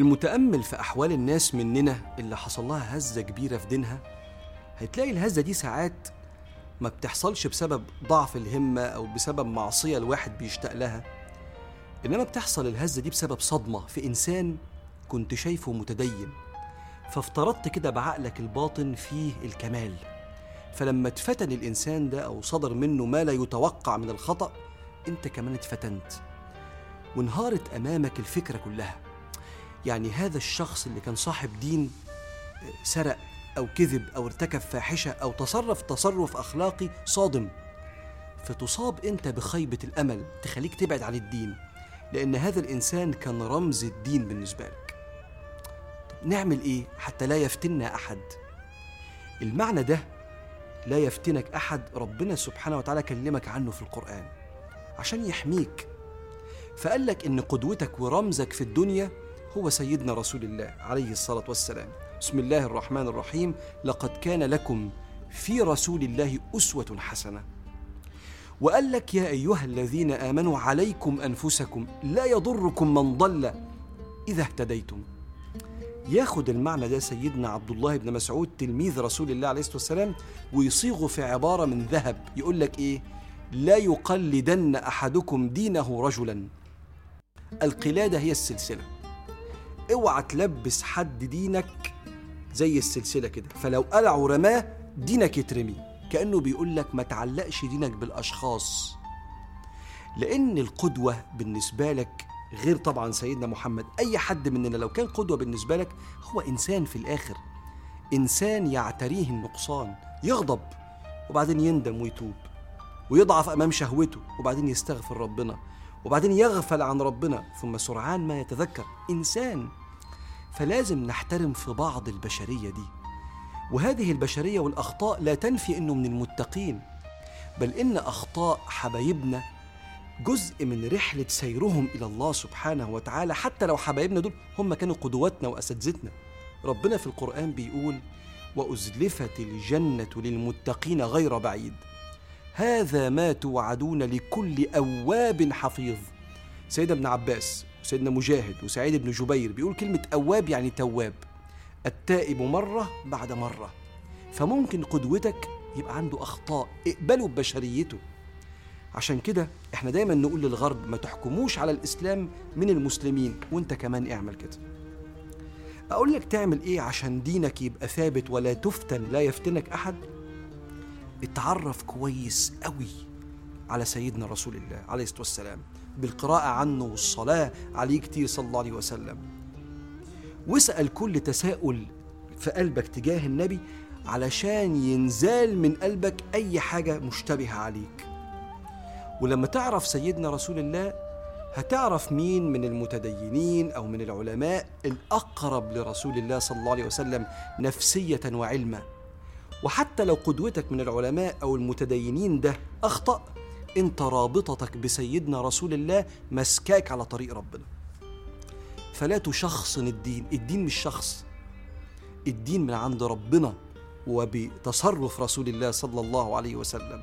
المتأمل في أحوال الناس مننا اللي حصل لها هزة كبيرة في دينها هتلاقي الهزة دي ساعات ما بتحصلش بسبب ضعف الهمة أو بسبب معصية الواحد بيشتاق لها. إنما بتحصل الهزة دي بسبب صدمة في إنسان كنت شايفه متدين. فافترضت كده بعقلك الباطن فيه الكمال. فلما اتفتن الإنسان ده أو صدر منه ما لا يتوقع من الخطأ أنت كمان اتفتنت. وانهارت أمامك الفكرة كلها. يعني هذا الشخص اللي كان صاحب دين سرق أو كذب أو ارتكب فاحشة أو تصرف تصرف أخلاقي صادم. فتصاب أنت بخيبة الأمل تخليك تبعد عن الدين لأن هذا الإنسان كان رمز الدين بالنسبة لك. طب نعمل إيه حتى لا يفتنا أحد؟ المعنى ده لا يفتنك أحد ربنا سبحانه وتعالى كلمك عنه في القرآن عشان يحميك. فقال لك إن قدوتك ورمزك في الدنيا هو سيدنا رسول الله عليه الصلاة والسلام. بسم الله الرحمن الرحيم. لقد كان لكم في رسول الله أسوة حسنة. وقال لك يا أيها الذين آمنوا عليكم أنفسكم لا يضركم من ضل إذا اهتديتم. ياخد المعنى ده سيدنا عبد الله بن مسعود تلميذ رسول الله عليه الصلاة والسلام ويصيغه في عبارة من ذهب. يقول لك إيه؟ لا يقلدن أحدكم دينه رجلا. القلادة هي السلسلة. اوعى تلبس حد دينك زي السلسلة كده. فلو قلع ورماه دينك يترمي. كأنه بيقول لك ما تعلقش دينك بالأشخاص. لأن القدوة بالنسبة لك غير طبعا سيدنا محمد. أي حد مننا لو كان قدوة بالنسبة لك هو إنسان في الآخر. إنسان يعتريه النقصان يغضب وبعدين يندم ويتوب ويضعف أمام شهوته وبعدين يستغفر ربنا وبعدين يغفل عن ربنا ثم سرعان ما يتذكر. إنسان فلازم نحترم في بعض البشرية دي. وهذه البشرية والأخطاء لا تنفي أنه من المتقين بل إن أخطاء حبايبنا جزء من رحلة سيرهم إلى الله سبحانه وتعالى. حتى لو حبايبنا دول هم كانوا قدواتنا وأساتذتنا. ربنا في القرآن بيقول وأزلفت الجنة للمتقين غير بعيد هذا ما توعدون لكل أواب حفيظ. سيدنا ابن عباس وسيدنا مجاهد وسعيد بن جبير بيقول كلمة أواب يعني تواب التائب مرة بعد مرة. فممكن قدوتك يبقى عنده أخطاء اقبلوا ببشريته. عشان كده إحنا دايما نقول للغرب ما تحكموش على الإسلام من المسلمين وإنت كمان اعمل كده. أقول لك تعمل إيه عشان دينك يبقى ثابت ولا تفتن لا يفتنك أحد؟ اتعرف كويس قوي على سيدنا رسول الله عليه الصلاة والسلام. بالقراءة عنه والصلاة عليه كتير صلى الله عليه وسلم. واسأل كل تساؤل في قلبك تجاه النبي علشان ينزال من قلبك أي حاجة مشتبهة عليك. ولما تعرف سيدنا رسول الله هتعرف مين من المتدينين أو من العلماء الأقرب لرسول الله صلى الله عليه وسلم نفسية وعلما. وحتى لو قدوتك من العلماء أو المتدينين ده أخطأ أنت رابطتك بسيدنا رسول الله مسكاك على طريق ربنا. فلا تشخصن الدين. الدين مش شخص. الدين من عند ربنا وبتصرف رسول الله صلى الله عليه وسلم.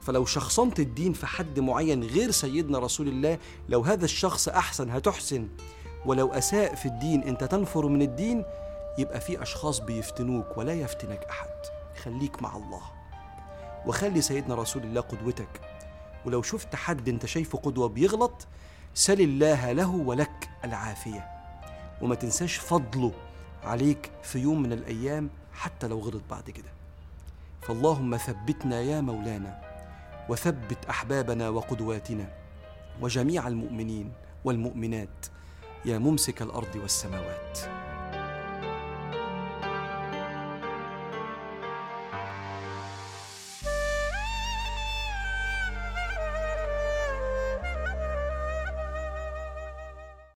فلو شخصنت الدين في حد معين غير سيدنا رسول الله لو هذا الشخص أحسن هتحسن. ولو أساء في الدين أنت تنفر من الدين يبقى في أشخاص بيفتنوك ولا يفتنك أحد. خليك مع الله. وخلي سيدنا رسول الله قدوتك. ولو شفت حد انت شايفه قدوة بيغلط سل الله له ولك العافية. وما تنساش فضله عليك في يوم من الأيام حتى لو غلط بعد كده. فاللهم ثبتنا يا مولانا وثبت أحبابنا وقدواتنا وجميع المؤمنين والمؤمنات يا ممسك الأرض والسماوات.